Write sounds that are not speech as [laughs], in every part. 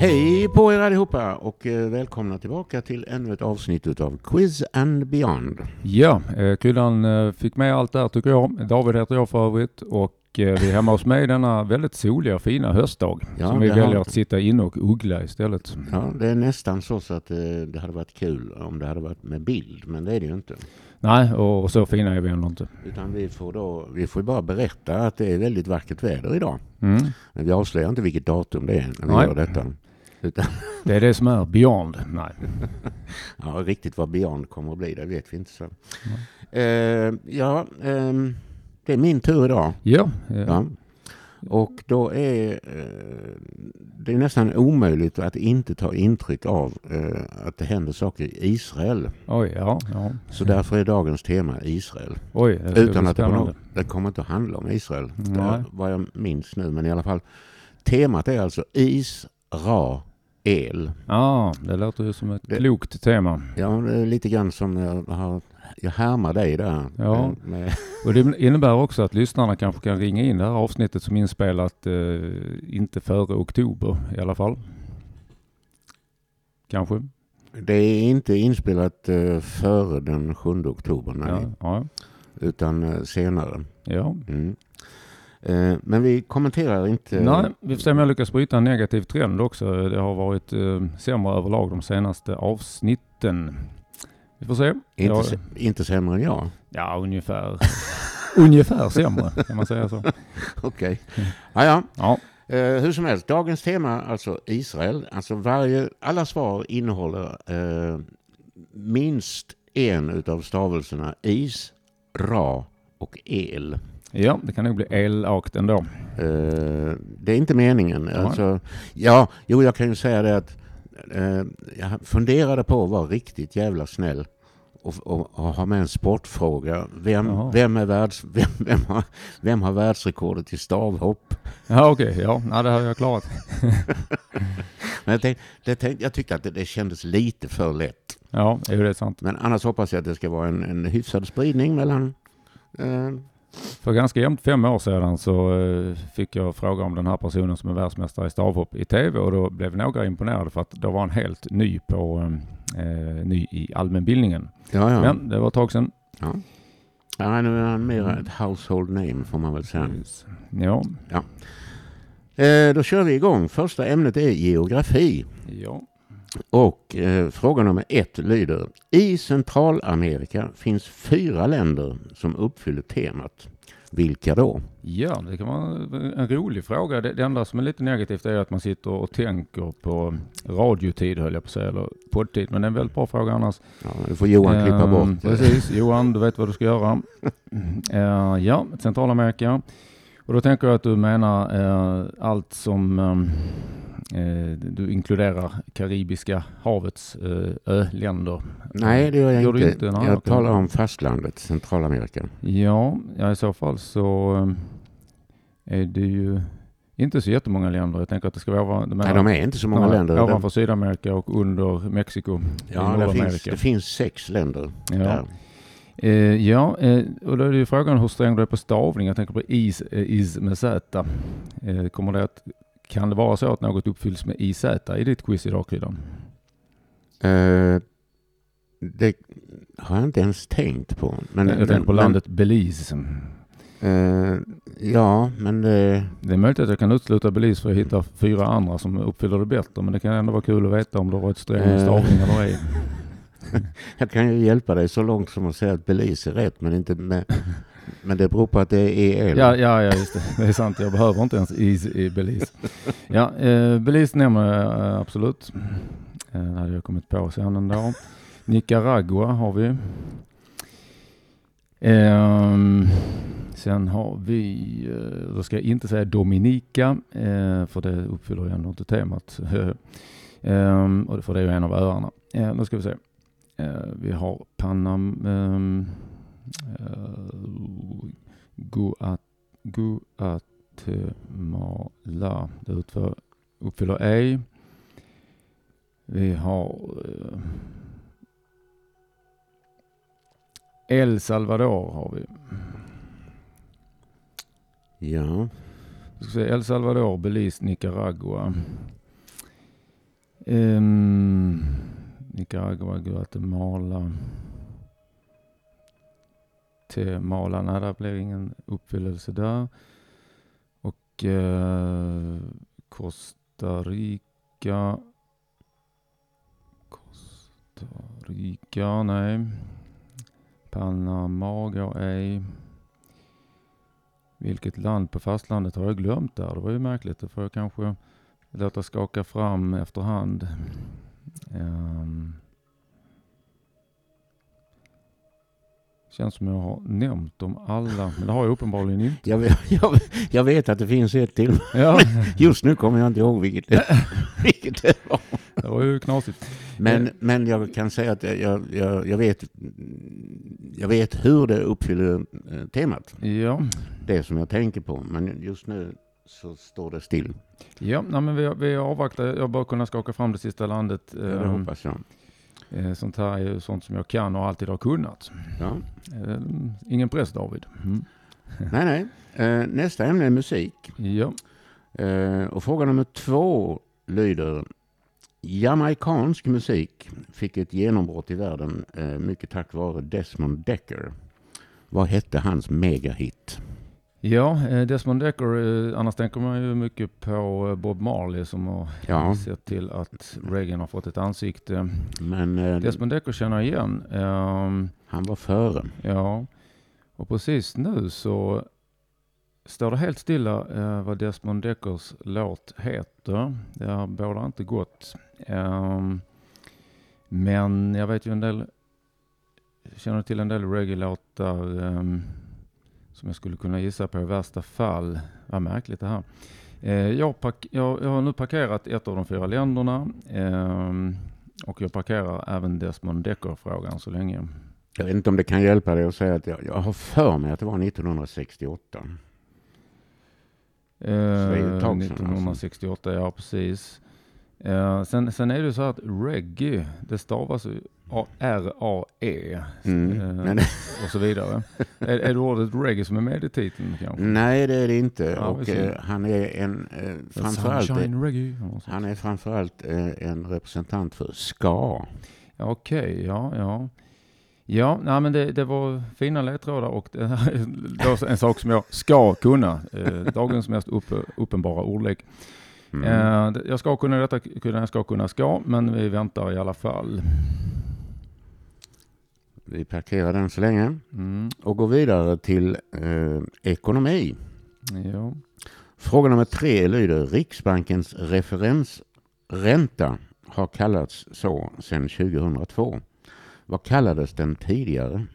Hej på er allihopa och eh, välkomna tillbaka till ännu ett avsnitt av Quiz and Beyond. Ja, eh, Kryddan eh, fick med allt där tycker jag. David heter jag för övrigt och vi är hemma hos mig denna väldigt soliga fina höstdag. Ja, som vi har- väljer att sitta inne och uggla istället. Ja, det är nästan så, så att det hade varit kul om det hade varit med bild, men det är det ju inte. Nej, och, och så fina är vi ändå inte. Utan vi får då, vi får bara berätta att det är väldigt vackert väder idag. Mm. Men vi avslöjar inte vilket datum det är när vi Nej. gör detta. Utan, [laughs] Det är det som är beyond. Nej. [laughs] ja, riktigt vad Beyond kommer att bli, det vet vi inte. Så. Eh, ja, ehm, det är min tur idag. Ja, eh, Ja. Och då är eh, det är nästan omöjligt att inte ta intryck av eh, att det händer saker i Israel. oj, ja, ja. Så därför är dagens tema Israel. Oj, det Utan att det, något, det kommer inte att handla om Israel. Det vad jag minns nu. Men i alla fall. Temat är alltså Israel. Ja, det låter ju som ett Det- klokt tema. Ja, det är lite grann som jag har jag härmar dig där. Ja. Eh, Med, [laughs] Och det innebär också att lyssnarna kanske kan ringa in det här avsnittet som inspelat eh, inte före oktober i alla fall. Kanske. det är inte inspelat eh, före den 7 oktober, nej. Ja, ja, Utan eh, senare. ja. Mm. Eh, men vi kommenterar inte... Nej, vi får se om jag lyckas bryta en negativ trend också. Det har varit eh, sämre överlag de senaste avsnitten. Vi får se. Inte, Ja. se- inte sämre än jag. Ja, ungefär. [laughs] ungefär sämre, kan man säga så. [laughs] Okej. Mm. Ja, ja. Ja, Eh, hur som helst, dagens tema alltså Israel. Alltså varje, alla svar innehåller eh, minst en utav stavelserna is, ra och el. Ja det kan nog bli elakt ändå. Eh, det är inte meningen. Ja. Alltså, ja, jo, jag kan ju säga det att eh, jag funderade på att vara riktigt jävla snäll och, och, och ha med en sportfråga. Vem, vem, är världs, [laughs] vem, vem, har, vem har världsrekordet i stavhopp? Ja, okej. Ja, nej, det har jag klarat. [laughs] Men jag, tänkte, det tänkte, jag tyckte att det, det kändes lite för lätt. Ja, är det sant. Men annars hoppas jag att det ska vara en, en hyfsad spridning mellan... Eh, För ganska jämnt fem år sedan så eh, fick jag fråga om den här personen som är världsmästare i stavhopp i tv och då blev några imponerade för att då var han helt ny på eh, ny i allmänbildningen. ja, ja. Men det var ett tag sedan. ja. ja. Nu är han mer ett household name får man väl säga. Ja, Eh, då kör vi igång. Första ämnet är geografi. ja. Och eh, fråga nummer ett lyder. I Centralamerika finns fyra länder som uppfyller temat. Vilka då? Ja, det kan vara en rolig fråga. Det, det enda som är lite negativt är att man sitter och tänker på radiotid höll jag på att säga, eller poddtid. Men det är en väldigt bra fråga annars. Ja, det får Johan klippa Ehm, bort. Precis, Johan, du vet vad du ska göra. Eh, ja, Centralamerika. Och då tänker jag att du menar eh, allt som ehm, eh, du inkluderar Karibiska havets eh, öländer. Nej, det gör jag Gör inte. inte? Jag talar om fastlandet, Centralamerika. Ja, ja, i så fall så eh, är det ju inte så jättemånga länder. Jag tänker att det ska vara... Du Nej, de är inte så många länder. Ovanför Sydamerika och under Mexiko i ja, det finns, det finns sex länder Ja. där. Eh, ja, eh, och då är det ju frågan hur sträng du är på stavning. Jag tänker på is, eh, is med z. Eh, kommer det att, kan det vara så att något uppfylls med iz i ditt quiz idag, Kryddan? Eh, det har jag inte ens tänkt på. Men, jag tänker på men- landet Belize. Eh, ja, men det, Det är möjligt att jag kan utesluta Belize för att hitta fyra andra som uppfyller det bättre, men det kan ändå vara kul att veta om du har varit sträng stavning eller ej. [laughs] [laughs] jag kan ju hjälpa dig så långt som att säga att Belize är rätt, men, inte med, men det beror på att det är el. Ja, ja, ja, just det. Det är sant. Jag behöver inte ens is i Belize. Ja, eh, Belize nämner jag eh, absolut. Eh, det hade jag kommit på sen en dag. Nicaragua har vi. Ehm, sen har vi, eh, då ska jag inte säga Dominica, eh, för det uppfyller ju ändå inte temat. [laughs] Ehm, för det är ju en av öarna. Eh, då ska vi se. Eh, vi har Panam, Guat, Guatemala. Det utför, uppfyller ej. Vi har eh, El Salvador har vi. Ja. Vi ska El Salvador, Belize, Nicaragua. Um, Nicaragua, Guatemala. Till nej det blir ingen uppfyllelse där. Och eh, Costa Rica. Costa Rica, nej. Panama går ej. Vilket land på fastlandet har jag glömt där? Det var ju märkligt. Det får jag kanske låta skaka fram efterhand. Um, Känns som jag har nämnt dem alla, men det har jag uppenbarligen inte. Jag, vet, [laughs] jag, jag vet att det finns ett till. Ja. [laughs] Just nu kommer jag inte ihåg vilket det, [laughs] vilket det var. Det var ju knasigt. Men, eh. men jag kan säga att jag, jag, jag, vet, jag vet hur det uppfyller eh, temat. Ja. Det som jag tänker på. Men just nu så står det still. Ja, nej, men vi, vi avvaktar. Jag bara kunna skaka fram det sista landet. Ja, det hoppas jag. Eh, sånt här är ju sånt som jag kan och alltid har kunnat. Ja. Eh, ingen press David. Mm. [laughs] Nej, nej. Eh, nästa ämne är musik. Ja. Och fråga nummer två lyder. Jamaikansk musik fick ett genombrott i världen mycket tack vare Desmond Decker. Vad hette hans megahit? Ja, eh, Desmond Decker, eh, annars tänker man ju mycket på eh, Bob Marley som har ja. sett till att Reagan har fått ett ansikte. Men Desmond Decker känner igen. Um, han var före. Ja, och precis nu så står det helt stilla vad Desmond Deckers låt heter. Det bådar inte gott. Um, men jag vet ju en del, känner till en del reggae-låtar um, som jag skulle kunna gissa på i värsta fall. Vad märkligt det här. Eh, jag, jag, jag, har nu parkerat ett av de fyra länderna eh, och jag parkerar även Desmond Decker-frågan så länge. Jag vet inte om det kan hjälpa dig att säga att jag, jag har för mig att det var 1968. Eh, 1968, alltså. ja precis. Eh, sen, sen är det så att reggae, det stavas R-A-E mm, eh, [laughs] och så vidare. är, är det ordet reggae som är med i titeln kanske? Nej, det är det inte. Ja, och eh, han är en eh, framförallt, han är framförallt eh, en representant för ska. Okej, okay, ja, ja. Ja, nej, men det, det var fina ledtrådar och det är [laughs] en sak som jag ska kunna. Eh, dagens mest upp, uppenbara ordlek. Mm. Eh, jag ska kunna detta, jag ska kunna ska, men vi väntar i alla fall. Vi parkerar den så länge mm. och går vidare till eh, ekonomi. Ja. Fråga nummer tre lyder Riksbankens referensränta har kallats så sedan 2002. Vad kallades den tidigare?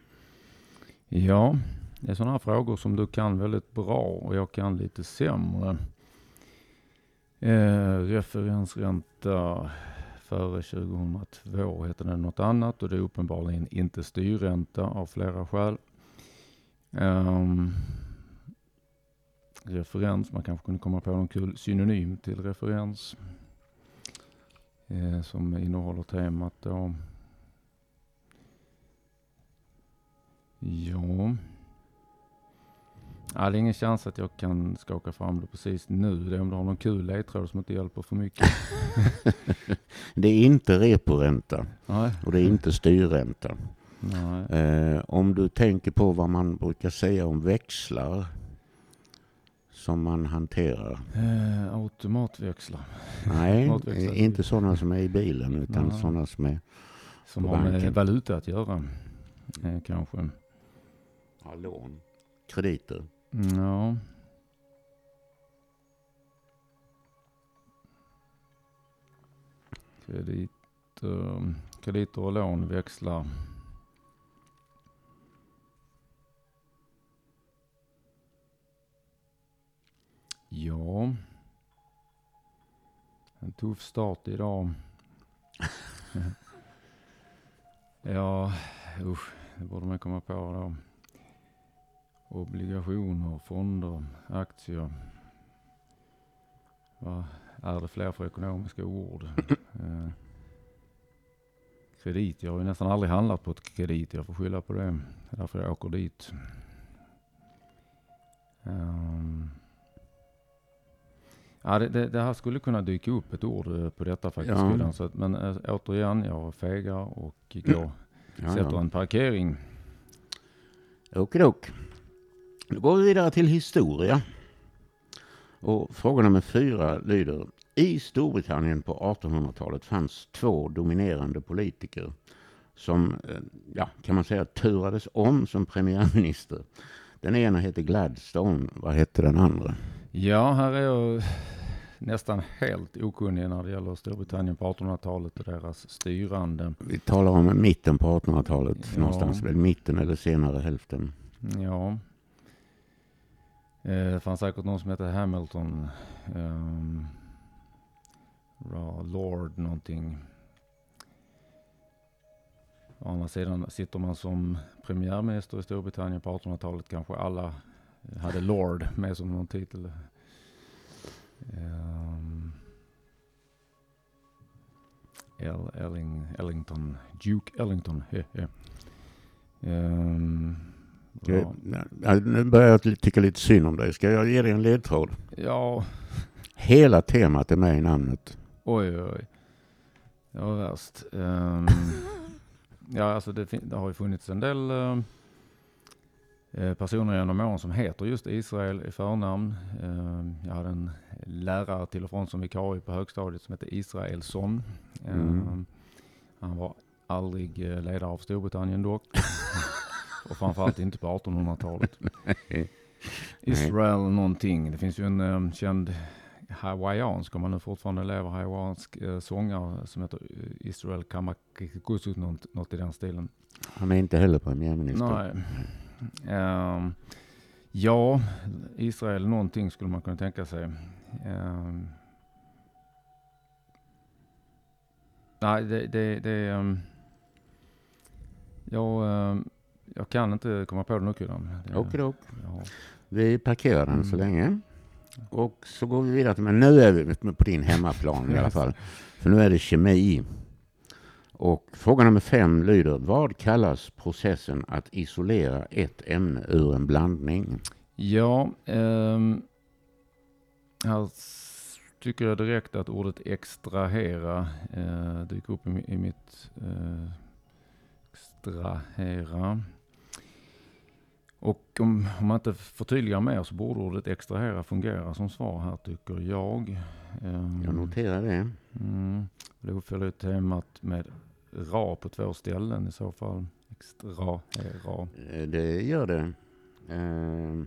Ja, det är sådana här frågor som du kan väldigt bra och jag kan lite sämre. Eh, referensränta före 2002 hette den något annat och det är uppenbarligen inte styrränta av flera skäl. Um, referens, man kanske kunde komma på någon kul synonym till referens eh, som innehåller temat då. Ja. Ja, det är ingen chans att jag kan skaka fram det precis nu. Det är om du har någon kul ledtråd som inte hjälper för mycket. [laughs] det är inte reporänta Nej. och det är inte styrränta. Eh, om du tänker på vad man brukar säga om växlar som man hanterar. Eh, automatväxlar. Nej, inte sådana som är i bilen utan Nej. sådana som är Som har med valuta att göra, eh, kanske. Ja, lån. Krediter. Ja. Krediter, eh, krediter och lån växlar. Ja. En tuff start idag. [laughs] ja, usch, det borde man komma på då obligationer, fonder, aktier. Vad är det fler för ekonomiska ord? [laughs] eh, kredit, jag har ju nästan aldrig handlat på ett kredit. Jag får skylla på det. Det är därför jag åker dit. Um, Ja, det, det, det här skulle kunna dyka upp ett ord eh, på detta faktiskt. Ja. Så att, men äh, återigen, jag fegar och [clears throat] går, Ja, sätter ja. en parkering. Okidok. Då går vi vidare till historia. Och fråga nummer fyra lyder. I Storbritannien på 1800-talet fanns två dominerande politiker som, eh, ja, kan man säga, turades om som premiärminister. Den ena hette Gladstone. Vad hette den andra? Ja, här är jag nästan helt okunnig när det gäller Storbritannien på 1800-talet och deras styrande. Vi talar om mitten på 1800-talet. Ja. Någonstans väl mitten eller senare hälften. Ja. Eh, det fanns säkert någon som hette Hamilton. Um, Lord någonting. Å andra sidan sitter man som premiärminister i Storbritannien på 1800-talet kanske alla hade Lord med som någon titel. Um, L. Elling, Ellington, Duke Ellington. he, [laughs] eh, he. Eh. Ehm, Ska- ja. ja, Nu börjar jag tycka lite synd om dig. Ska jag ge dig en ledtråd? ja, Hela temat är med i namnet. oj oj, oj. Det var värst. Ehm, [laughs] ja, alltså det, det har ju funnits en del eh, personer genom åren som heter just Israel i förnamn. Ehm, jag hade en lärare till och från som vikarie på högstadiet som hette Israelsson. Mm. Ehm, han var aldrig eh, ledare av Storbritannien dock. [laughs] och framförallt inte på 1800-talet. Israel någonting. Det finns ju en um, känd hawaiiansk, om man nu fortfarande lever, hawaiiansk uh, sångare som heter uh, Israel Kamakikusu, något, något i den stilen. Han är inte heller premiärminister. Nej. Ehm, ja, Israel någonting skulle man kunna tänka sig. Ehm, nej, det, det, det um, jag, ehm, jag kan inte komma på det nu Okidok. ja. Vi parkerar den så Mm. länge. Och så går vi vidare. Men nu är vi på din hemmaplan i alla fall. För nu är det kemi. Och fråga nummer fem lyder. Vad kallas processen att isolera ett ämne ur en blandning? Ja, ehm, här tycker jag direkt att ordet extrahera eh, dyker upp i, i mitt eh, extrahera. Och om, om man inte förtydligar mer så borde ordet extrahera fungera som svar här tycker jag. Ehm, Jag noterar det. Mm, det uppfyller ju temat med ra på två ställen i så fall. Extrahera. Eh, Det gör det. Ehm.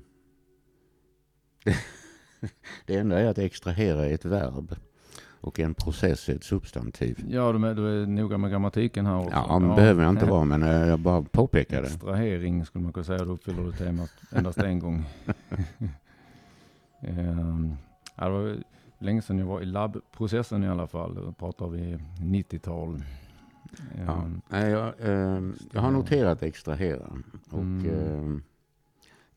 [laughs] Det enda är att extrahera är ett verb. Och en process är ett substantiv. Ja, du är, du är noga med grammatiken här också. Ja, men behöver jag inte vara, men eh, jag bara påpekar det. Extrahering skulle man kunna säga, då uppfyller du temat endast en gång. [laughs] Ehm, ja, det var länge sedan jag var i labbprocessen i alla fall. Då pratar vi 90-tal. Ja. Ehm, jag, ehm, jag har noterat extrahera. Och Mm.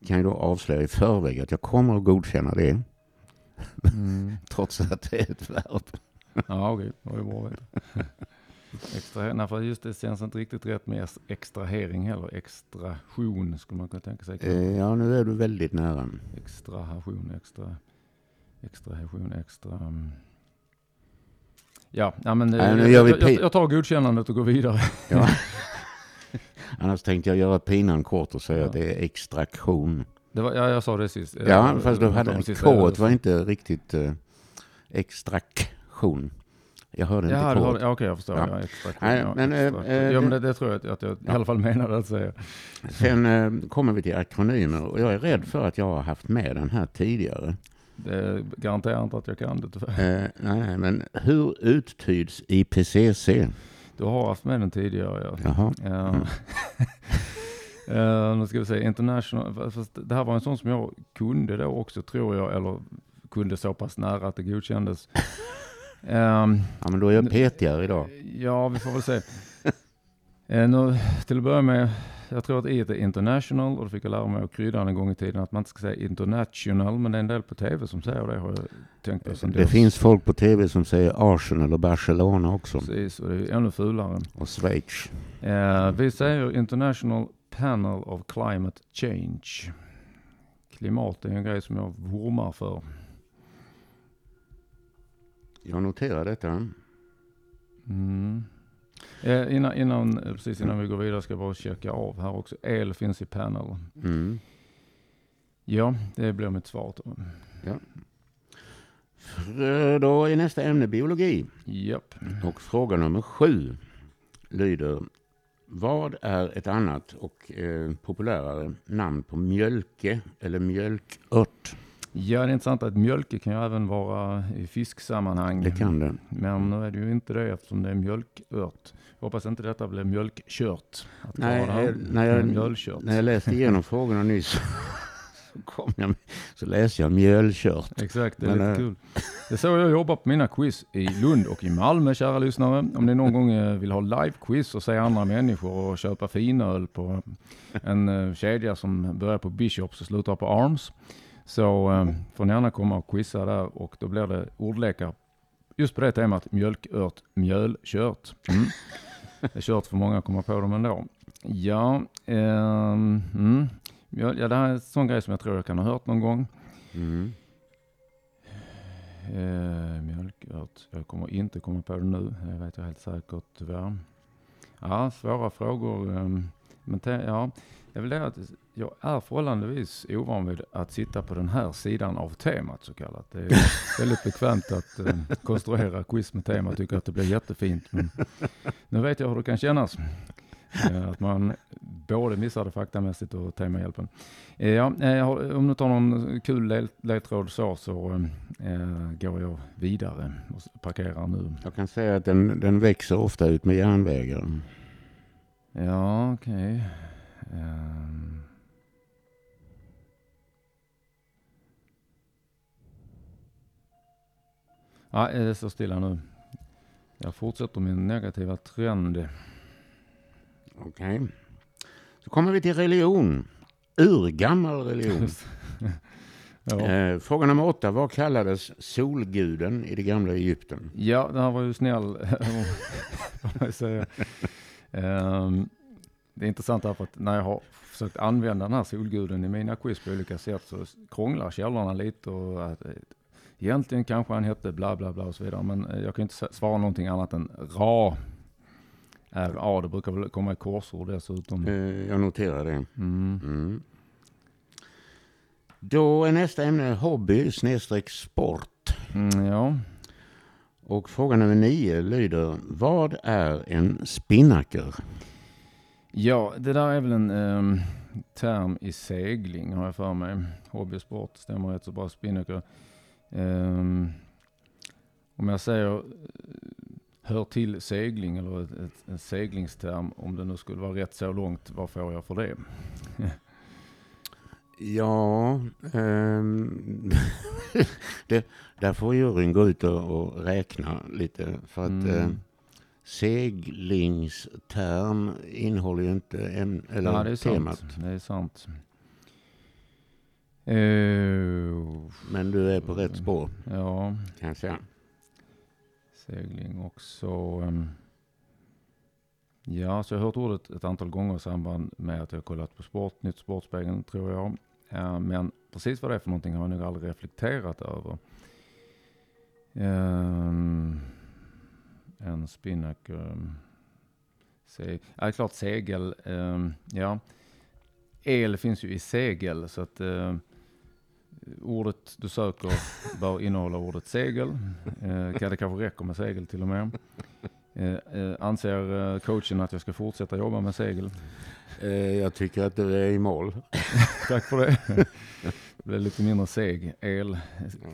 kan ju då avslöja i förväg att jag kommer att godkänna det. Mm. [laughs] Trots att det är ett verb. Ja, okej. Det var ju bra att veta. Extraher- nej, för just det känns inte riktigt rätt med extrahering heller. Extraktion skulle man kunna tänka sig. Eh, ja, nu är du väldigt nära. Extrahation, extra, extrahation, extra. um. Ja, ja men Nej, eh, nu jag, gör vi jag, jag, pi- jag tar godkännandet och går vidare. Ja. [laughs] Annars tänkte jag göra pinan kort och säga Ja. att det är extraktion. Var, ja, jag sa det sist. Ja, Jag- fast du jag hade de sista- K var inte riktigt eh, extraktion. Jag hörde inte Ja, K. ja, okej, jag förstår. Ja. Ja. Nej, ja, men, eh, extraktion. eh, ja, men det- det, tror jag att, att jag Ja. i alla fall menade att säga. Sen eh, kommer vi till akronymer och jag är rädd för att jag har haft med den här tidigare. Det garanterar inte att jag kan det tyvärr. Eh, nej, nej, men hur uttyds IPCC? Du har haft med den tidigare, ja. Jaha. Ja. Mm. [laughs] Eh, nu ska vi se, international, fast det här var en sån som jag kunde då också tror jag, eller kunde så pass nära att det godkändes. [laughs] Ehm, Ja, men då är jag petigare idag. ja, vi får väl se. [laughs] Eh, nu, till att börja med, jag tror att i är international och då fick jag lära mig att krydda en gång i tiden att man inte ska säga international, men det är en del på tv som säger det har jag tänkt på. Det dess. finns folk på tv som säger Arsenal och Barcelona också. Precis, och det är ännu fulare. Och Schweiz. Eh, vi säger International Panel of Climate Change. Klimat är en grej som jag vurmar för. Jag noterar detta. Mm. Eh, innan, innan, precis innan vi går vidare ska jag bara checka av här också. El finns i panel. Mm. Ja, det blir mitt svar. Då. För Då är nästa ämne biologi. Japp. Och fråga nummer sju lyder. Vad är ett annat och eh, populärare namn på mjölke eller mjölkört? Ja, det är intressant att mjölke kan ju även vara i fisksammanhang. Det kan det. Men nu är det ju inte det eftersom det är mjölkört. Jag hoppas inte detta blir mjölkkört. Att Nej, det här. när jag- mjölkkört. När jag läste igenom frågorna nyss [laughs] så, kom jag, så läste jag mjölkört. Exakt, det är Men, lite eh, kul. Det är så jag jobbar på mina quiz i Lund och i Malmö, kära lyssnare. Om ni någon gång eh, vill ha live-quiz och se andra människor och köpa finöl på en eh, kedja som börjar på Bishops och slutar på Arms. Så eh, får ni gärna komma och quizza där och då blir det ordlekar just på det temat mjölkört, mjölkört. Mm. Det är kört för många att komma på dem ändå. Ja, ehm, mm. Ja, det här är en sån grej som jag tror jag kan ha hört någon gång. Mm. Eh, mjölkört. Jag kommer inte komma på det nu. Det vet jag helt säkert tyvärr. Ja, svåra frågor. ehm, Men ja, jag vill säga att jag är förhållandevis ovan vid att sitta på den här sidan av temat så kallat. Det är [laughs] väldigt bekvämt att eh, konstruera quiz med tema. Tycker att det blir jättefint. Men nu vet jag hur det kan kännas. Eh, att man både missar det faktamässigt och temahjälpen. Eh, Ja, eh, om du tar någon kul led- ledtråd så, så går jag vidare och parkerar nu. Jag kan säga att den, den växer ofta ut med järnvägar. Ja, okej. Ehm. Ja, det står stilla nu. Jag fortsätter min negativa trend. Okej. Så kommer vi till religion. Urgammal religion. [laughs] Ja. Eh, fråga nummer åtta. Vad kallades solguden i det gamla Egypten? Ja, det här var ju snäll. [laughs] Ehm, det är intressant därför att när jag har försökt använda den här solguden i mina quiz på olika sätt så krånglar källorna lite och att eh, egentligen kanske han hette bla bla bla och så vidare. Men eh, jag kan inte svara någonting annat än Ra. R-A, det brukar väl komma i korsord dessutom. Eh, jag noterar det. Mm. Mm. Då är nästa ämne hobby snedstreck sport. Mm, ja, Och fråga nummer nio lyder. Vad är en spinnaker? Ja, det där är väl en ehm, term i segling har jag för mig. Hobbysport stämmer rätt så bra. Spinnaker. Ehm, om jag säger eh, hör till segling eller ett, ett, en seglingsterm, om det nu skulle vara rätt så långt, vad får jag för det? [laughs] Ja, ehm, [laughs] det, där får juryn gå ut och, och räkna lite. För att Mm. eh, seglingsterm innehåller ju inte äm, eller ja, det är temat. sant. Det är sant. Eh, Men du är på rätt spår ja, kan segling också. Ehm, ja, så jag har hört ordet ett antal gånger i samband med att jag har kollat på sport, Nytt Sportspegeln tror jag. Ehm, men precis vad det är för någonting har jag nog aldrig reflekterat över. Ehm, en spinnaker. Se, ja, det är klart segel. Ja, el finns ju i segel så att ordet du söker bör innehålla ordet segel. Eh, det kanske räcker med segel till och med. Eh, eh, anser eh, coachen att jag ska fortsätta jobba med segel? Eh, jag tycker att du är i mål. [laughs] Tack för det. det blev lite mindre seg. El,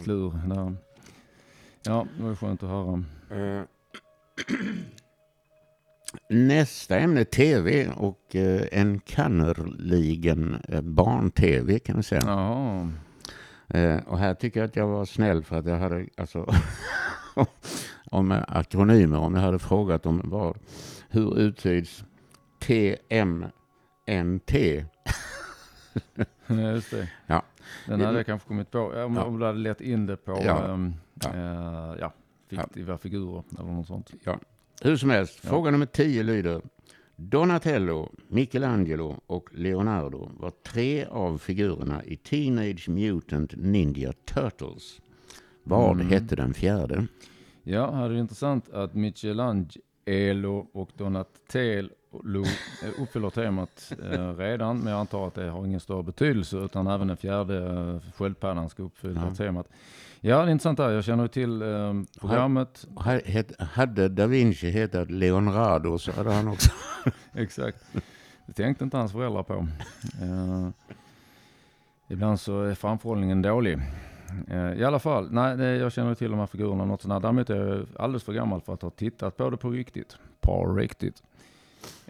klur där. Ja, det var skönt att höra. Eh, [clears throat] Nästa ämne tv och en kannerligen barn-tv kan vi säga. Jaha. Eh, och här tycker jag att jag var snäll för att jag hade alltså [laughs] om akronymer, om jag hade frågat om vad, hur uttyds TMNT? [laughs] Ja, just det. Ja. Den hade jag kanske kommit på. Om, Ja. om du hade lett in det på Ja. ehm, Ja. eh, ja, fiktiva figurer eller något sånt. Hur som helst, Ja. fråga nummer 10 lyder Donatello, Michelangelo och Leonardo var tre av figurerna i Teenage Mutant Ninja Turtles. Vad Mm. hette den fjärde? Ja, här är det intressant att Michelangelo och Donatello eh, uppfyller temat eh, redan, men jag antar att det har ingen större betydelse, utan även den fjärde eh, sköldpaddan ska uppfylla Ja. temat. Ja, det är intressant där. Jag känner ju till eh, programmet. Ha- het- Hade da Vinci hetat Leonardo så hade han också... [laughs] Exakt. Det tänkte inte hans föräldrar på. Eh, ibland så är framförhållningen dålig. Eh, I alla fall, nej, jag känner till de här figurerna något sånt här. Däremot är jag alldeles för gammal för att ha tittat på det på riktigt. På riktigt.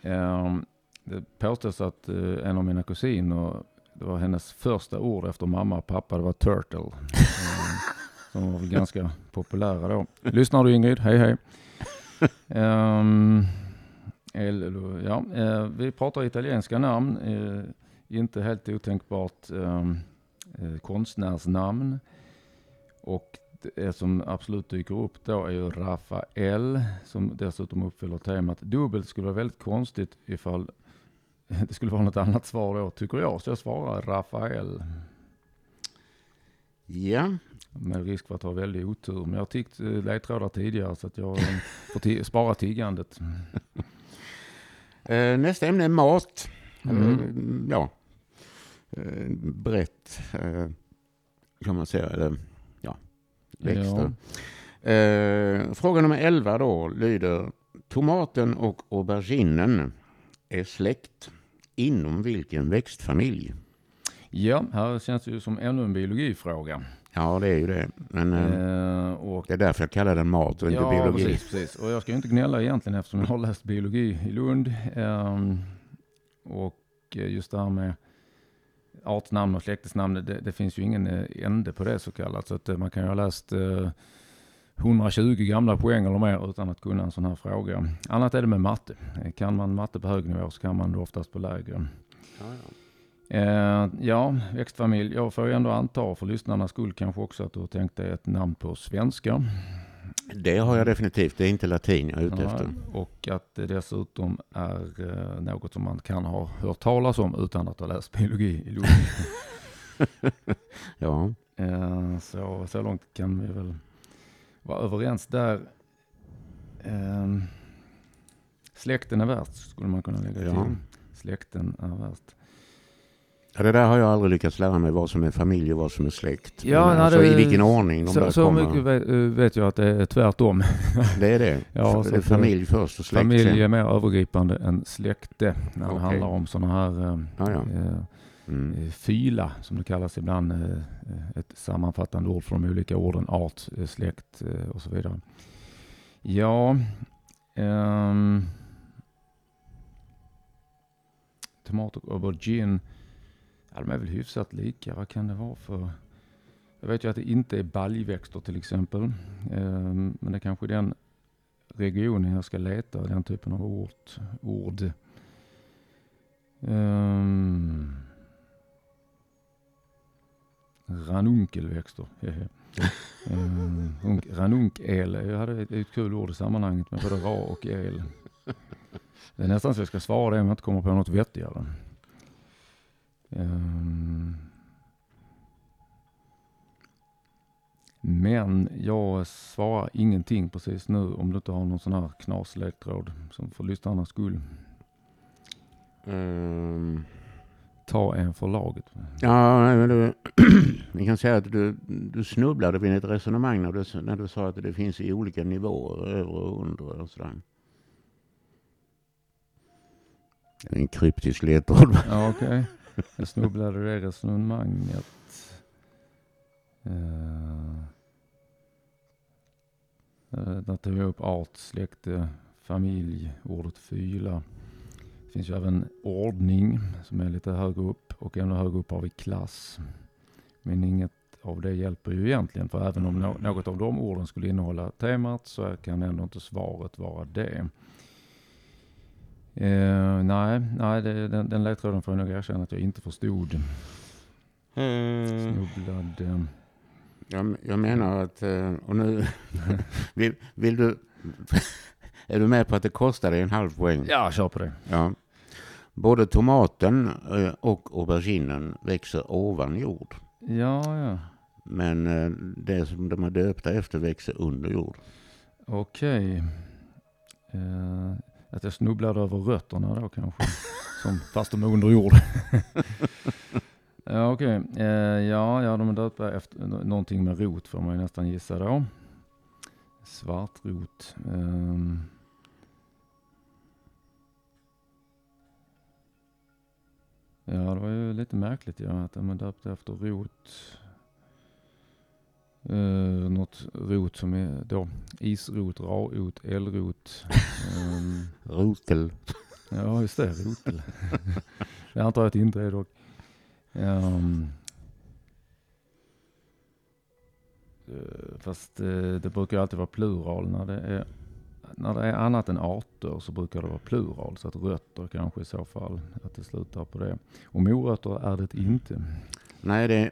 Ehm, det påstås att eh, en av mina kusiner, det var hennes första ord efter mamma och pappa, det var turtle. Eh, som var väl ganska populära då. Lyssnar du Ingrid? Hej hej. Ehm, Eller, ja, eh, vi pratar italienska namn, eh, inte helt otänkbart ehm, konstnärsnamn. Och det som absolut dyker upp då är ju Rafael, som dessutom uppfyller temat. Dubbelt skulle vara väldigt konstigt ifall [laughs] det skulle vara något annat svar då, tycker jag. Så jag svarar Rafael. Ja, Med risk för att ha väldigt otur. Men jag har tiggt eh, ledtrådar tidigare så att jag eh, får spara tiggandet. Eh, nästa ämne är mat. Mm. Ja, brett kan man säga. Eller, ja, växter. Eh, fråga nummer 11 då lyder Tomaten och auberginen är släkt inom vilken växtfamilj? Ja, här känns det ju som ännu en biologifråga. Ja, det är ju det. Men eh, Eh, och det är därför jag kallar den mat och inte ja, biologi. Precis, precis. Och jag ska ju inte gnälla egentligen eftersom jag har läst biologi i Lund. Ehm, och eh, just det här med artnamn och släktesnamn, det, det finns ju ingen eh, ände på det så kallat. Så att eh, man kan ju ha läst eh, 120 gamla poäng eller mer utan att kunna en sån här fråga. Annat är det med matte. Eh, Kan man matte på hög nivå så kan man det oftast på lägre. Ja, ja. Eh, ja, växtfamilj. Jag får ju ändå anta för lyssnarnas skull kanske också att du har tänkt dig ett namn på svenska. Det har jag definitivt. Det är inte latin jag är ute Ja, efter. och att det dessutom är eh, något som man kan ha hört talas om utan att ha läst biologi i Lund. [laughs] Ja. eh, så, så långt kan vi väl vara överens där. Eh, släkten är värst skulle man kunna lägga Ja. till. Släkten är värst. Ja, det där har jag aldrig lyckats lära mig vad som är familj och vad som är släkt. Ja, Men alltså, det- I vilken ordning de Så, där så kommer. mycket vet, vet jag att det är tvärtom. [laughs] Det är det. Ja, så det är familj först och släkt Familj är mer övergripande än släkte när det Okej. handlar om sådana här eh, Ja, ja. eh, Mm. Eh, Fyla, som det kallas ibland, eh, eh, ett sammanfattande ord för de olika orden art, släkt eh, och så vidare. Ja, ehm, tomat och aubergine, ja, de är väl hyfsat lika. Vad kan det vara för? Jag vet ju att det inte är baljväxter till exempel, ehm, men det är kanske den regionen jag ska leta, den typen av ord. ord. Um, ranunkelväxter. [laughs] um, ranunkel, jag hade ett, ett kul ord i sammanhanget med både ra och el. Det är nästan så jag ska svara det om jag inte kommer på något vettigare. Ehm, men jag svarar ingenting precis nu om du inte har någon sån här knasledtråd som för lyssnarnas skull. Ehm, Ta en för laget. Ja, nej, men du, [clears throat] vi kan säga att du, du snubblade vid ett resonemang när du, när du sa att det finns i olika nivåer, övre och undre och sådär. En kryptisk ledtråd. Ja, okej. [laughs] Jag snubblade det resonemanget. Uh, där tog jag upp art, släkte, familj, ordet fyla. Det finns ju även ordning som är lite högre upp och ännu högre upp har vi klass. Men inget av det hjälper ju egentligen för även om nå- något av de orden skulle innehålla temat så kan ändå inte svaret vara det. Eh, nej, nej det, den, den ledtråden får jag nog erkänna att jag inte förstod. Mm. Snubblade. Jag, jag menar att, och nu, [laughs] vill, vill du, [laughs] är du med på att det kostar dig en halv poäng? Ja, kör på det. Ja. Både tomaten och auberginen växer ovan jord. Ja, ja. Men det som de är döpta efter växer under jord. Okej. Eh, att jag snubblade över rötterna då kanske. [laughs] Som, fast de är under jord. [laughs] ja, Okej, eh, ja, ja de är döpta efter nå- någonting med rot får man ju nästan gissa då. Svartrot. ehm. Ja, det var ju lite märkligt ja, att de är döpta efter rot. Uh, något rot som är då isrot, raot, elrot. Ehm, [laughs] Rotel. Ja, just det. Rotel. [laughs] det antar jag att det inte är dock. Um, fast eh, det brukar alltid vara plural när det är när det är annat än arter så brukar det vara plural. Så att rötter kanske i så fall, att det slutar på det. Och morötter är det inte. Nej, det är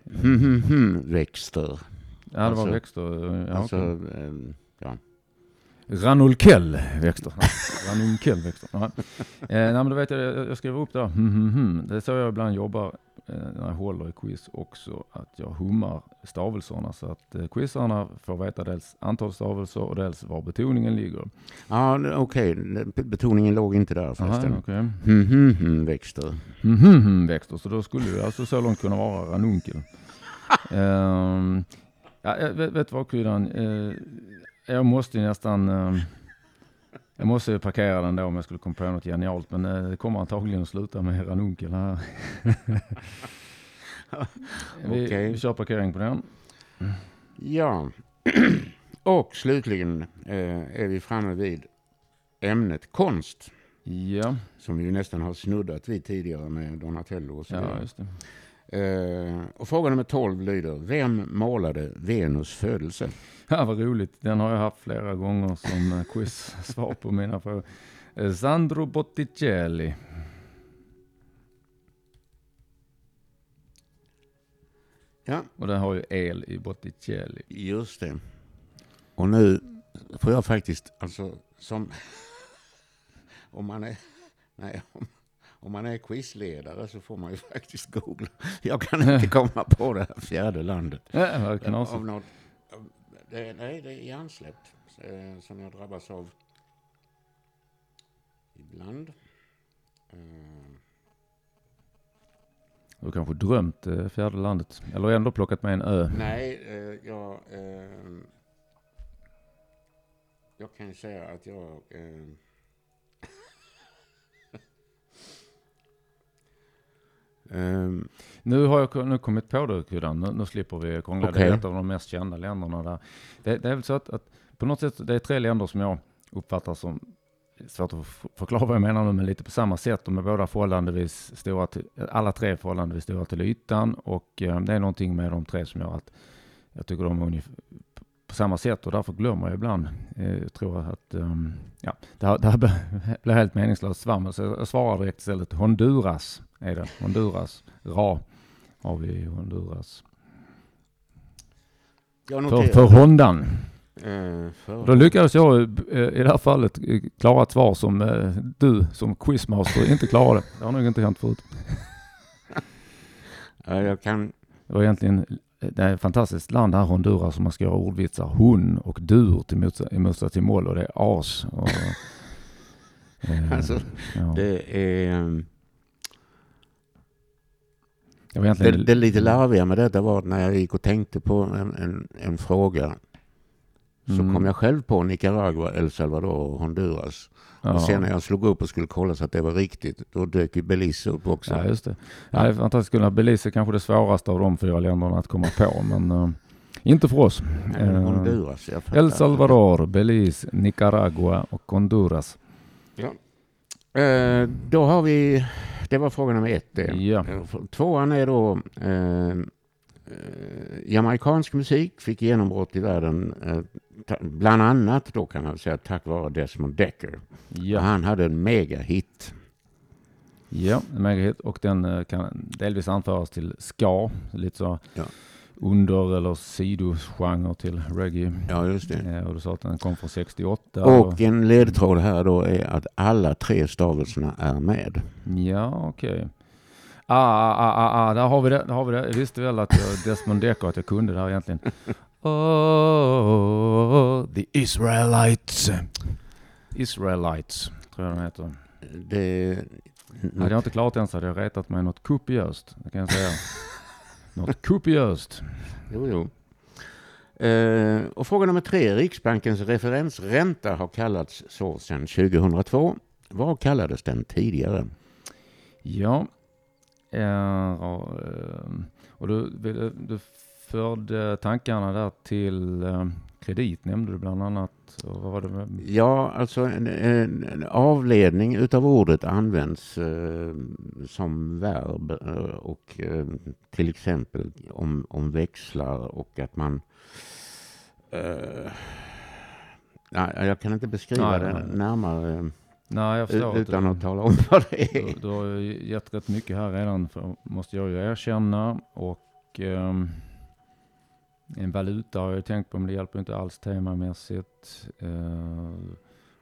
[laughs] växter. Ja, det Alltså- var växter. Ja, alltså, okej. ehm, ja. Ranulkel växter. [laughs] Ranulkel växter. Ja. Eh, nej, men då vet jag, jag jag skriver upp det där. Hmm, hmm, hmm. Det är så jag ibland jobbar eh, när jag håller i quiz också. Att jag hummar stavelserna så att eh, quizarna får veta dels antal stavelser och dels var betoningen ligger. Ja, okej. B- Betoningen låg inte där Aha, förresten. Hm, hm, hm, växter. Hmm, växter. Så då skulle det alltså så långt kunna vara ranunkel. [laughs] Ehm, ja, jag vet, vet vad kryddan? Eh, jag måste ju nästan... ehm, jag måste ju parkera den då om jag skulle komma på något genialt. Men eh, det kommer antagligen att sluta med ranunkel här. [laughs] vi, Okej. vi kör parkering på den. Ja. [clears throat] Och slutligen eh, är vi framme vid ämnet konst. Ja, Som vi ju nästan har snuddat vid tidigare med Donatello och så ja just det. Eh, och fråga nummer 12 lyder, vem målade Venus födelse? Ja, vad roligt. Den har jag haft flera gånger som eh, quiz-svar på mina frågor. Eh, Sandro Botticelli. Ja, Och den har ju el i Botticelli. just det. Och nu får jag faktiskt, alltså som, [laughs] om man är, nej, om, om man är quizledare så får man ju [laughs] faktiskt googla. Jag kan inte [laughs] komma på det här fjärde landet. Ja, knasigt. Av något, det, nej, det är hjärnsläpp eh, som jag drabbas av ibland. Eh, Du har kanske drömt eh, fjärde landet. Eller ändå plockat med en ö. nej, jag, jag kan säga att jag... Ehm, Nu har jag nu kommit på det Kuddan. Nu, nu slipper vi krångla. Det är ett av de mest kända länderna där. Det, det är väl så att, att på något sätt, det är tre länder som jag uppfattar som svårt att förklara vad jag menar nu, men lite på samma sätt. De är båda förhållandevis stora till, alla tre är förhållandevis stora till ytan och eh, det är någonting med de tre som gör att jag tycker de är ungefär på samma sätt och därför glömmer jag ibland. Eh, jag tror att ehm, ja, det här, det här [laughs] blir helt meningslöst svammel så jag svarar direkt istället. Honduras är det. Honduras. Ra har vi i Honduras. jag För, för Hondan. för, Då lyckades jag eh, i det här fallet eh, klara ett svar som du som quizmaster inte klarade. Det har nog inte hänt förut. [laughs] ja, jag kan... Det var egentligen det är ett fantastiskt land här Honduras som man ska göra ordvitsar. Hon och dur till motsa- motsats till moll och det är as. Och, [laughs] eh, Alltså, ja. Det är... det Det, lite larviga med detta var att när jag gick och tänkte på en, en, en fråga så Mm. kom jag själv på Nicaragua, El Salvador och Honduras. ja. Och sen när jag slog upp och skulle kolla så att det var riktigt, då dök ju Belize upp också. Ja, just det. Ja, det är fantastiskt. Belize är kanske det svåraste av de fyra länderna att komma på, men eh, inte för oss. Nej, Eh, Honduras. El Salvador, Belize, Nicaragua och Honduras. Eh, då har vi, det var fråga nummer ett det. Ja. Tvåan är då eh, eh, jamaikansk musik fick genombrott i världen, eh, bland annat då kan man säga tack vare Desmond Decker. Ja, Han hade en megahit. ja en megahit och den eh, kan delvis anföras till ska, lite så Ja. Under eller sidogenre till reggae. Ja, just det. Eh, och du sa att den kom från 68. Och en ledtråd här då är att alla tre stavelserna är med. Ja, okej. Ah, ah, ah, ah, ah, där har vi det. Där har vi det. Jag visste väl att jag, Desmond Decker, att jag kunde det här egentligen. [laughs] Oh, the Israelites. Israelites, tror jag den heter. Det, Hade jag inte klarat den så hade jag retat mig något kopiöst. Det kan jag säga. [laughs] något kopiöst. Jo, jo. Eh, och fråga nummer tre. Riksbankens referensränta har kallats så sedan 2002. Vad kallades den tidigare? Ja. Eh, och, du, du förde tankarna där till eh, kredit nämnde du bland annat. Vad var det? Ja, alltså en, en, avledning utav ordet används eh, som verb eh, och eh, till exempel om, om växlar och att man eh, nej, jag kan inte beskriva Nej, det nej. närmare Nej, u- att utan att tala om vad det är. Du, du har gett rätt mycket här redan, för, måste jag ju erkänna. Och ehm, en valuta har jag tänkt på, men det hjälper inte alls temamässigt. Uh,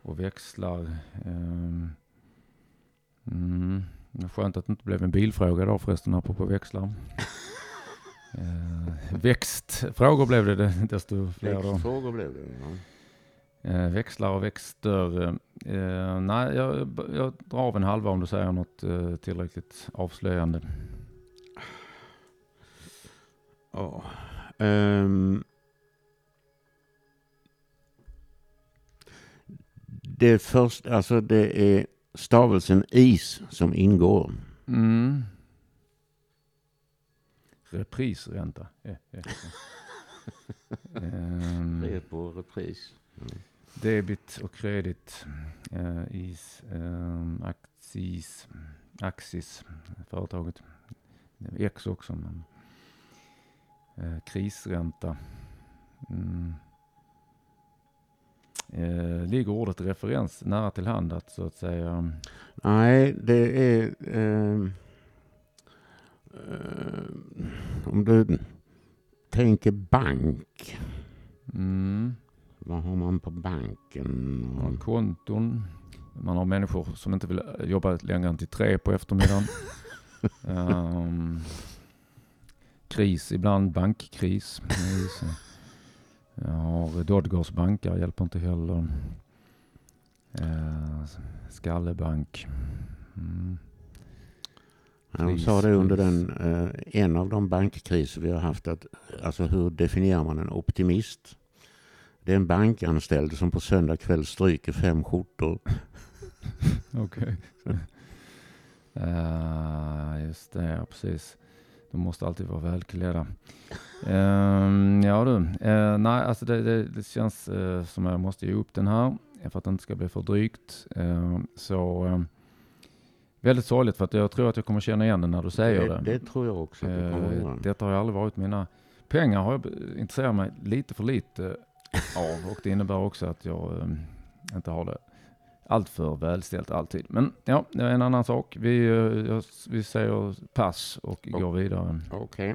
och växlar. ehm, mm, skönt att det inte blev en bilfråga idag förresten, apropå växlar. Uh, [laughs] växtfrågor blev det desto fler då. Frågor blev det. Ja. Eh, växlar och växter. Eh, nej, jag, jag drar av en halva om du säger något eh, tillräckligt avslöjande. Ja. Ehm. det först, alltså det är stavelsen is som ingår. Mm. Reprisränta. Eh, eh, eh. Ehm, på repris. debit och kredit. Eh, is, ehm, Axis, Axis, företaget. X också. Men, eh, krisränta. Mm. Eh, ligger ordet referens nära till hand att så att säga. Nej, det är... ehm, ehm, om du tänker bank. Mm, Vad har man på banken? man konton. Man har människor som inte vill jobba längre än till tre på eftermiddagen. [laughs] Ehm, kris ibland, bankkris. Jag har Dodgers bankar, hjälper inte heller. Uh, Skallebank. Mm. Ja, De sa det under den, eh, en av de bankkriser vi har haft, att alltså hur definierar man en optimist? Det är en bankanställd som på söndag kväll stryker fem skjortor. [laughs] Okej. Uh, [laughs] just det, ja, precis. De måste alltid vara välklädda. Ehm, ja du, Eh, nej alltså det, det, det känns eh, som jag måste ge upp den här för att det inte ska bli för drygt. Ehm, så eh, väldigt sorgligt för att jag tror att jag kommer känna igen den när du säger det. det, det tror jag också det Eh. Detta har aldrig varit mina pengar har jag intresserat mig lite för lite av och det innebär också att jag inte har det allt för välställt alltid. Men ja, det är en annan sak. Vi, eh, jag, vi säger pass och Och- går vidare. Okej.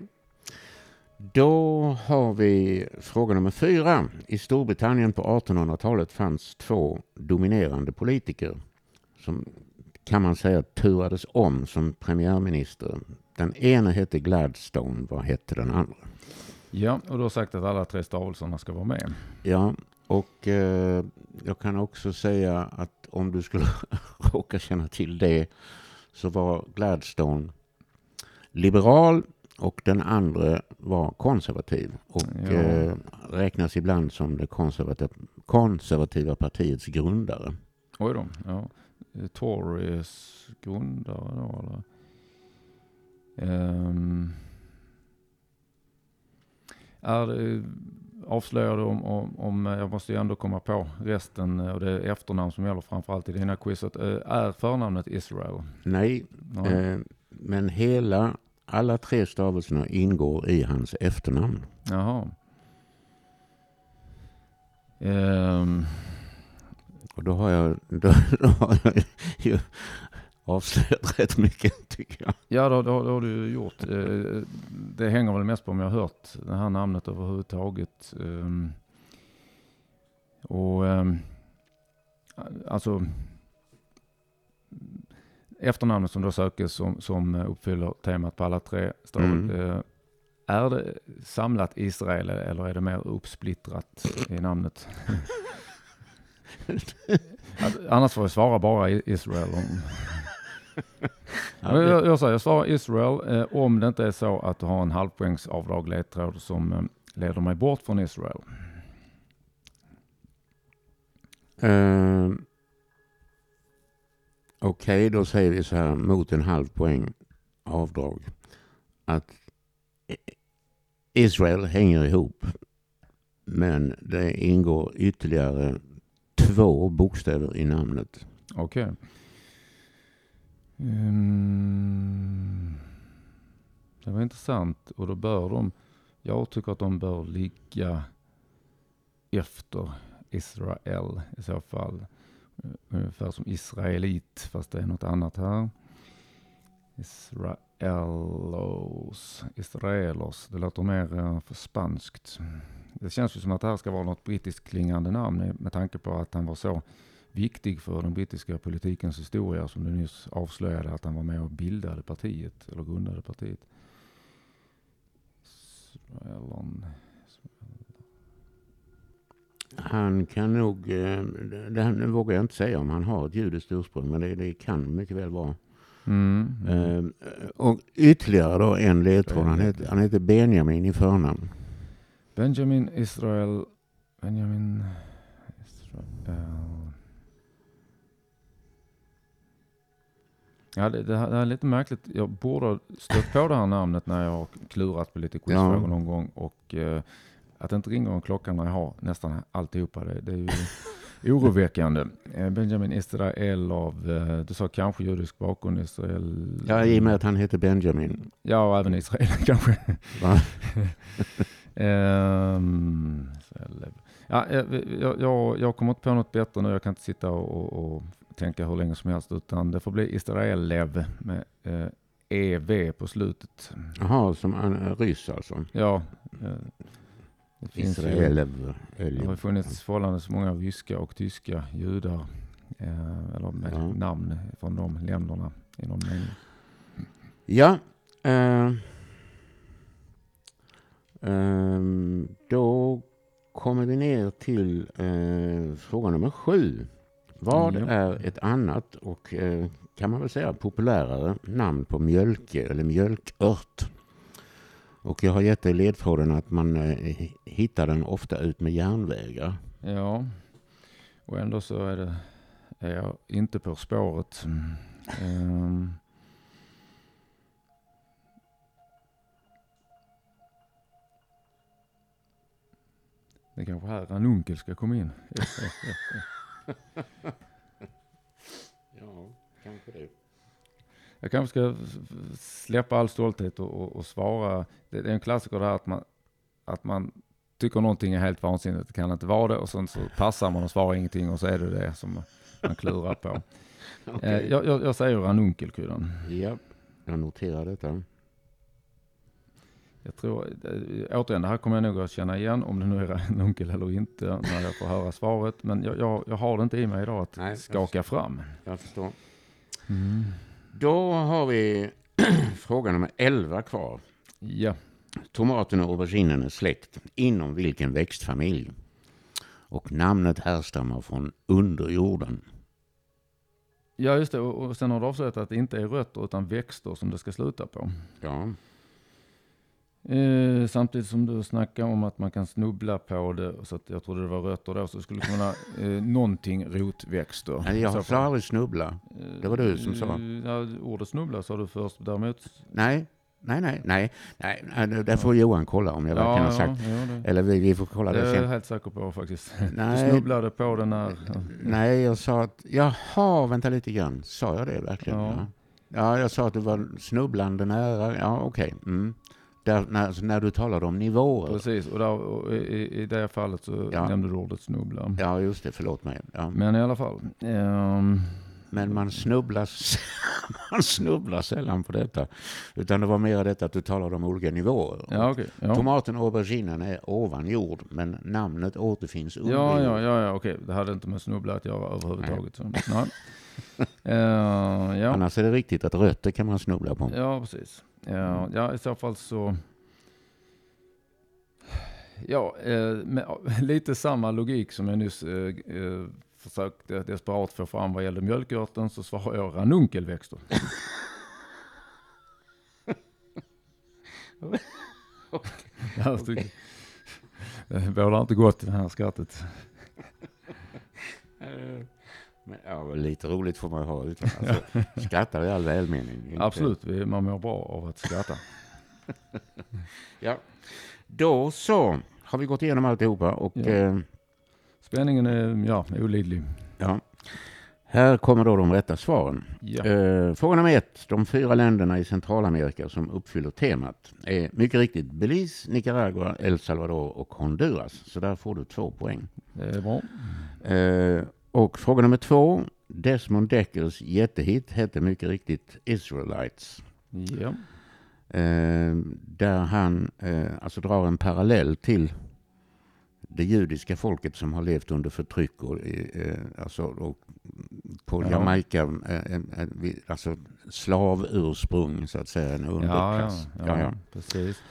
Då har vi fråga nummer fyra. I Storbritannien på 1800-talet fanns två dominerande politiker som kan man säga turades om som premiärminister. Den ena hette Gladstone. Vad hette den andra? Ja, och du har sagt att alla tre stavelserna ska vara med. Ja, och eh, jag kan också säga att om du skulle [laughs] råka känna till det så var Gladstone liberal och den andra var konservativ och Ja. eh, räknas ibland som det konservativa, konservativa partiets grundare. Oj då, ja. Tories grundare då eller? Ehm, är det, avslöjar du om, om, om, jag måste ju ändå komma på resten eh, och det är efternamn som gäller framförallt i dina quizet. Eh, Är förnamnet Israel? Nej, Ja. eh, men hela, alla tre stavelserna ingår i hans efternamn. Jaha. Ehm, Och då har jag, då, då har jag ju avslöjat [laughs] rätt mycket tycker jag. Ja, då, då, då har du gjort. Eh, Det hänger väl mest på om jag har hört det här namnet överhuvudtaget. Ehm, Och ehm, alltså efternamnet som då sökes som, som uppfyller temat på alla tre står Mm. eh, är det samlat Israel eller är det mer uppsplittrat i namnet? [laughs] Annars får jag svara bara Israel. Om... [laughs] jag, jag, säger, jag svarar Israel eh, om det inte är så att du har en halvpoängsavdrag ledtråd som eh, leder mig bort från Israel. Uh, Okej, okay, då säger vi så här mot en halv poäng avdrag. Att Israel hänger ihop. Men det ingår ytterligare två bokstäver i namnet. Okej. Okay. Um, det var intressant och då bör de, jag tycker att de bör ligga efter Israel i så fall. Ungefär som israelit fast det är något annat här. Israelos, Israelos, det låter mer eh, för spanskt. Det känns ju som att det här ska vara något brittiskt klingande namn eh, med tanke på att han var så viktig för den brittiska politikens historia som du nyss avslöjade att han var med och bildade partiet eller grundade partiet. Han kan nog, eh, det, det vågar jag inte säga om han har ett judiskt ursprung, men det, det kan mycket väl vara. Mm, mm. och ytterligare då en ledtråd, han heter, han heter Benjamin i förnamn. Benjamin Israel, Benjamin Israel. Ja, det, det, här, är lite märkligt. Jag borde ha stött på det här namnet när jag har klurat på lite quizfrågor ja. någon gång. Och eh, att det inte ringer en klocka när jag har nästan alltihopa, det, det är ju [laughs] oroväckande. Eh, Benjamin Israel av, eh, du sa kanske judisk bakgrund, Israel? Ja, i och med att han heter Benjamin. Ja, och även Israel [laughs] kanske. um, [laughs] ja, eh, jag, jag, jag kommer inte på något bättre nu. Jag kan inte sitta och, och tänka hur länge som helst, utan det får bli Israelev med eh, EV på slutet. Jaha, som en ryss alltså? Ja. Eh, det finns Israelev. Det har funnits förhållandevis många ryska och tyska judar, eh, eller med ja. namn från de länderna i någon mening. Ja. Eh, eh, då kommer vi ner till eh, fråga nummer sju. Vad mm. är ett annat och eh, kan man väl säga populärare namn på mjölke eller mjölkört? Och jag har gett dig ledtråden att man eh, hittar den ofta ut med järnvägar. Ja, och ändå så är, det, är jag inte på spåret. Um. Det är kanske här Ranunkel ska komma in. [laughs] [laughs] ja, kanske det. Jag kanske ska släppa all stolthet och, och, och svara. Det, det, är en klassiker det här att man, att man tycker någonting är helt vansinnigt, det kan inte vara det och sen så passar man och svarar ingenting och så är det det som man klurar på. [laughs] okay. eh, jag, jag, jag säger ranunkelkudden. Ja, jag noterar detta. Jag tror, eh, återigen, det här kommer jag nog att känna igen om det nu är en onkel eller inte när jag får höra svaret. Men jag, jag, jag har det inte i mig idag att Nej, skaka jag fram. Jag förstår. Mm. Då har vi [clears throat] fråga nummer 11 kvar. Ja. Tomaten och auberginen är släkt. Inom vilken växtfamilj? Och namnet härstammar från underjorden. Ja, just det. Och sen har du avslöjat att det inte är rötter utan växter som det ska sluta på. Ja. Eh, samtidigt som du snackar om att man kan snubbla på det, så att jag trodde det var rötter då, så skulle det kunna eh, någonting rotväxter. Nej, jag sa aldrig snubbla. Det var du som sa. Eh, ja, ordet snubbla sa du först, däremot. Nej, nej, nej, nej, nej, det får Johan kolla om jag ja, verkligen har sagt. Ja, Eller vi, vi får kolla det, det sen. Det är jag helt säker på faktiskt. [laughs] Nej, du snubblade på den när... Nej, jag sa att, jaha, vänta lite grann. Sa jag det verkligen? Ja. Ja, jag sa att det var snubblande nära. Ja, okej. Okay. Mm. Där, när, alltså när du talade om nivåer. Precis, och, där, och i, i det fallet så ja. nämnde du ordet snubbla. Ja, just det. Förlåt mig. Ja. Men i alla fall. Um... Men man snubblar, [laughs] man snubblar sällan på detta. Utan det var mer detta att du talade om olika nivåer. Ja, okay, ja. Tomaten och auberginen är ovan jord, men namnet återfinns under ja, ja, ja, ja, okej. Det hade inte med snubbla att göra överhuvudtaget. Nej. Så, nej. Uh, [laughs] ja. Annars är det riktigt att rötter kan man snubbla på. Ja, precis. Ja, ja, i så fall så Ja, eh, med [laughs] lite samma logik som jag nyss eh, eh, försökte desperat få fram vad gällde mjölkörten så svarar jag ranunkelväxter. [laughs] Det bådar inte gott det här skrattet. Men, ja, lite roligt får man ha. Utan, alltså, [laughs] skrattar i all välmening. Inte- Absolut, vi- man mår bra av att skratta. [laughs] Ja. Då så har vi gått igenom alltihopa och Ja. eh, Spänningen är ja, olidlig. ja. Här kommer då de rätta svaren. Ja. Eh, fråga nummer ett. De fyra länderna i Centralamerika som uppfyller temat är mycket riktigt Belize, Nicaragua, El Salvador och Honduras. Så där får du två poäng. Det är bra. Eh, och fråga nummer två. Desmond Deckers jättehit hette mycket riktigt Israelites. Ja. Eh, där han eh, alltså drar en parallell till det judiska folket som har levt under förtryck och, eh, alltså, och på Ja. Jamaica, eh, en, vi- alltså slavursprung så att säga, en Ja, ja, underklass. ja, ja, precis.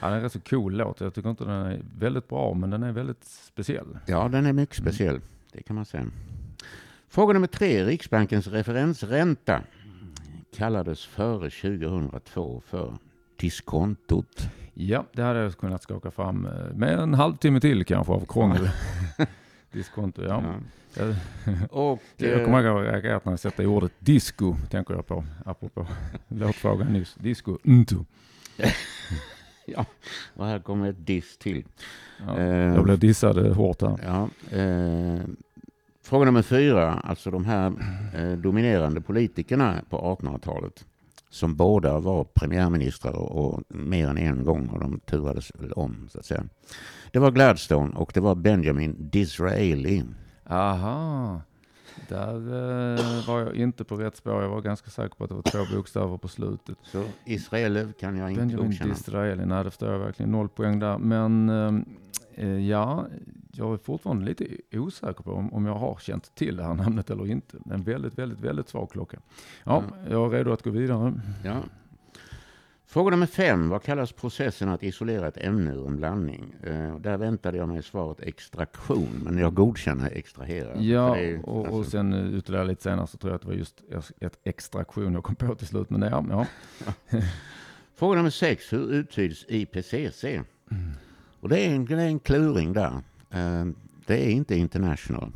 Ja, det är rätt så cool låt. Jag tycker inte den är väldigt bra, men den är väldigt speciell. Ja, den är mycket Mm. Det kan man säga. Fråga nummer tre. Riksbankens referensränta kallades före 2002 för diskontot. Ja, det hade jag kunnat skaka fram eh, med en halvtimme till kanske av krångel. [laughs] Diskonto, ja. Jag, Och, [laughs] jag kommer ihåg att jag när jag sätter ordet disco, tänker jag på, apropå [laughs] låtfrågan nyss. Disco, unto. och här kommer ett diss till. Ja, Eh, jag blev dissad hårt här. Ja, eh, fråga nummer fyra, alltså de här eh, dominerande politikerna på 1800-talet som båda var premiärministrar och, och mer än en gång och de turades om så att säga. Det var Gladstone och det var Benjamin Disraeli. Aha, där eh, var jag inte på rätt spår. Jag var ganska säker på att det var två bokstäver på slutet. Så Israel kan jag inte Benjamin godkänna. Disraeli, nej det förstår jag verkligen. Noll poäng där. Men eh, ja, jag är fortfarande lite osäker på om, om jag har känt till det här namnet eller inte. En väldigt, väldigt, väldigt svag klocka. Ja, jag är redo att gå vidare. Ja. Fråga nummer fem. Vad kallas processen att isolera ett ämne ur en blandning? Eh, där väntade jag mig svaret extraktion, men jag godkänner extrahera. Ja, är- och, och alltså- sen eh, ytterligare lite senare så tror jag att det var just ett extraktion jag kom på till slut. Men det, ja, ja. [laughs] Fråga nummer sex. Hur uttyds IPCC? Och det är en, det är en kluring där. Eh, det är inte international.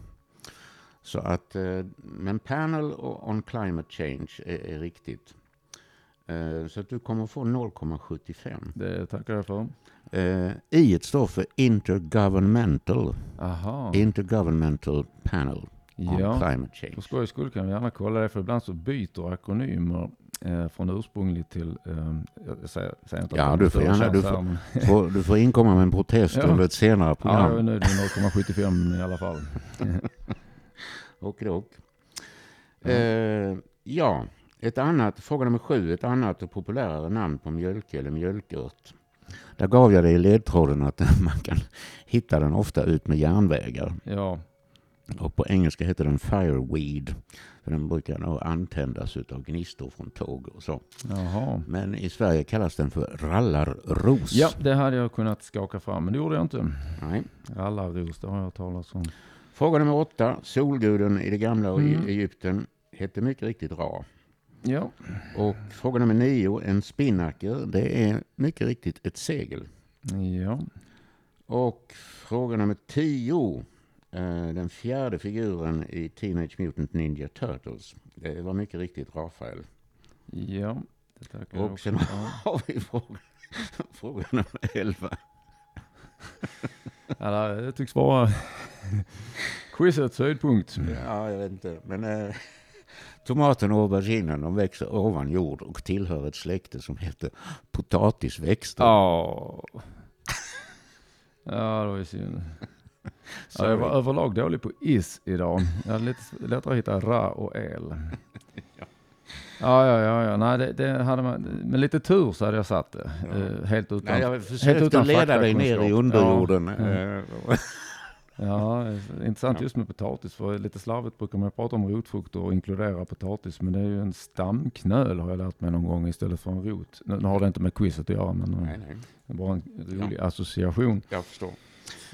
Så att, eh, men panel och on climate change är, är riktigt. Eh, så att du kommer få 0,75. det tackar jag för. Uh, I står för intergovernmental. Aha, Intergovernmental panel on ja. climate change. För skojs skull kan vi gärna kolla det, för ibland så byter akronymer eh, från ursprungligt till, eh, jag säger, säger inte att Ja, det är du får gärna- du får- Får- Du får inkomma med en protest Ja. under ett senare Ja, program. jag är nöjd med 0,75 i alla fall. [laughs] Och dock. Eh, ja, ett annat, fråga nummer sju, ett annat och populärare namn på mjölke eller mjölkört. Där gav jag dig ledtråden att [laughs] man kan hitta den ofta ut med järnvägar. Ja, Och på engelska heter den fireweed. För den brukar nog antändas av gnistor från tåg och så. jaha. Men i Sverige kallas den för rallarros. Ja, det hade jag kunnat skaka fram, men det gjorde jag inte. Nej. Rallarros, det har jag talas om. Fråga nummer åtta. Solguden i det gamla Mm. Egypten hette mycket riktigt Ra. Ja, Och fråga nummer nio, en spinnaker, det är mycket riktigt ett segel. ja. Och fråga nummer tio, eh, den fjärde figuren i Teenage Mutant Ninja Turtles, det var mycket riktigt Rafael. Ja, det tackar jag Och sen har vi fråga, fråga nummer elva. Ja, det tycks vara [laughs] quizets höjdpunkt. Ja, jag vet inte, men eh, tomaten och auberginen de växer ovan jord och tillhör ett släkte som heter potatisväxter. Ja. Ja, det var ju synd. [laughs] Ja, jag var överlag dålig på is idag. Jag hade lite lättare att hitta ra och el. [laughs] Ja, ja, ja, ja. Nej, det, det hade man, med lite tur så hade jag satt det. Ja. Eh, helt utan. Nej, jag helt försökte utan leda dig ner i underjorden. Ja. [laughs] eh, Ja, intressant just med potatis. För lite slarvigt brukar man prata om rotfrukter och inkludera potatis. Men det är ju en stamknöl har jag lärt mig någon gång istället för en rot. Nu har det inte med quizet att göra men Nej, nej. är bara en rolig association. Jag förstår.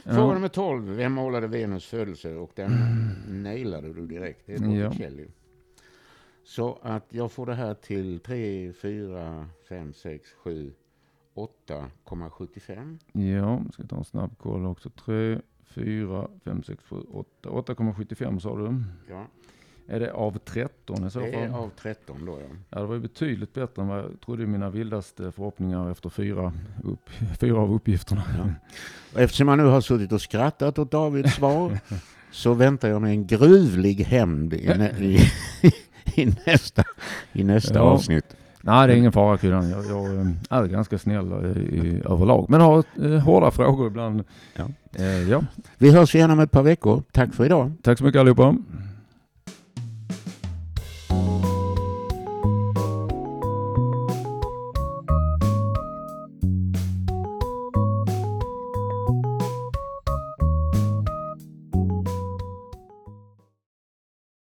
Ja. Fråga nummer 12. Vem målade Venus födelse? Och den [clears throat] nailade du direkt. Det är Ja. Botticelli. Så att jag får det här till 3, 4, 5, 6, 7, 8,75. Ja, ska ta en snabb koll också. 3, 4, 5, 6, 7, 8. 8,75 sa du. Ja, Är det av 13 i så det är fall? av 13 då ja. Ja, det var ju betydligt bättre än vad jag trodde i mina vildaste förhoppningar efter fyra, upp, fyra av uppgifterna. Ja. Eftersom jag nu har suttit och skrattat åt Davids svar [laughs] så väntar jag mig en gruvlig hämnd i, nä- i, [laughs] i nästa, i nästa Ja. avsnitt. Nej, det är ingen fara Kryddan. Jag, jag eh, är ganska snäll eh, i, överlag. Men har eh, hårda frågor ibland. Ja. Eh, ja. Vi hörs igen om ett par veckor. Tack för idag. Tack så mycket allihopa.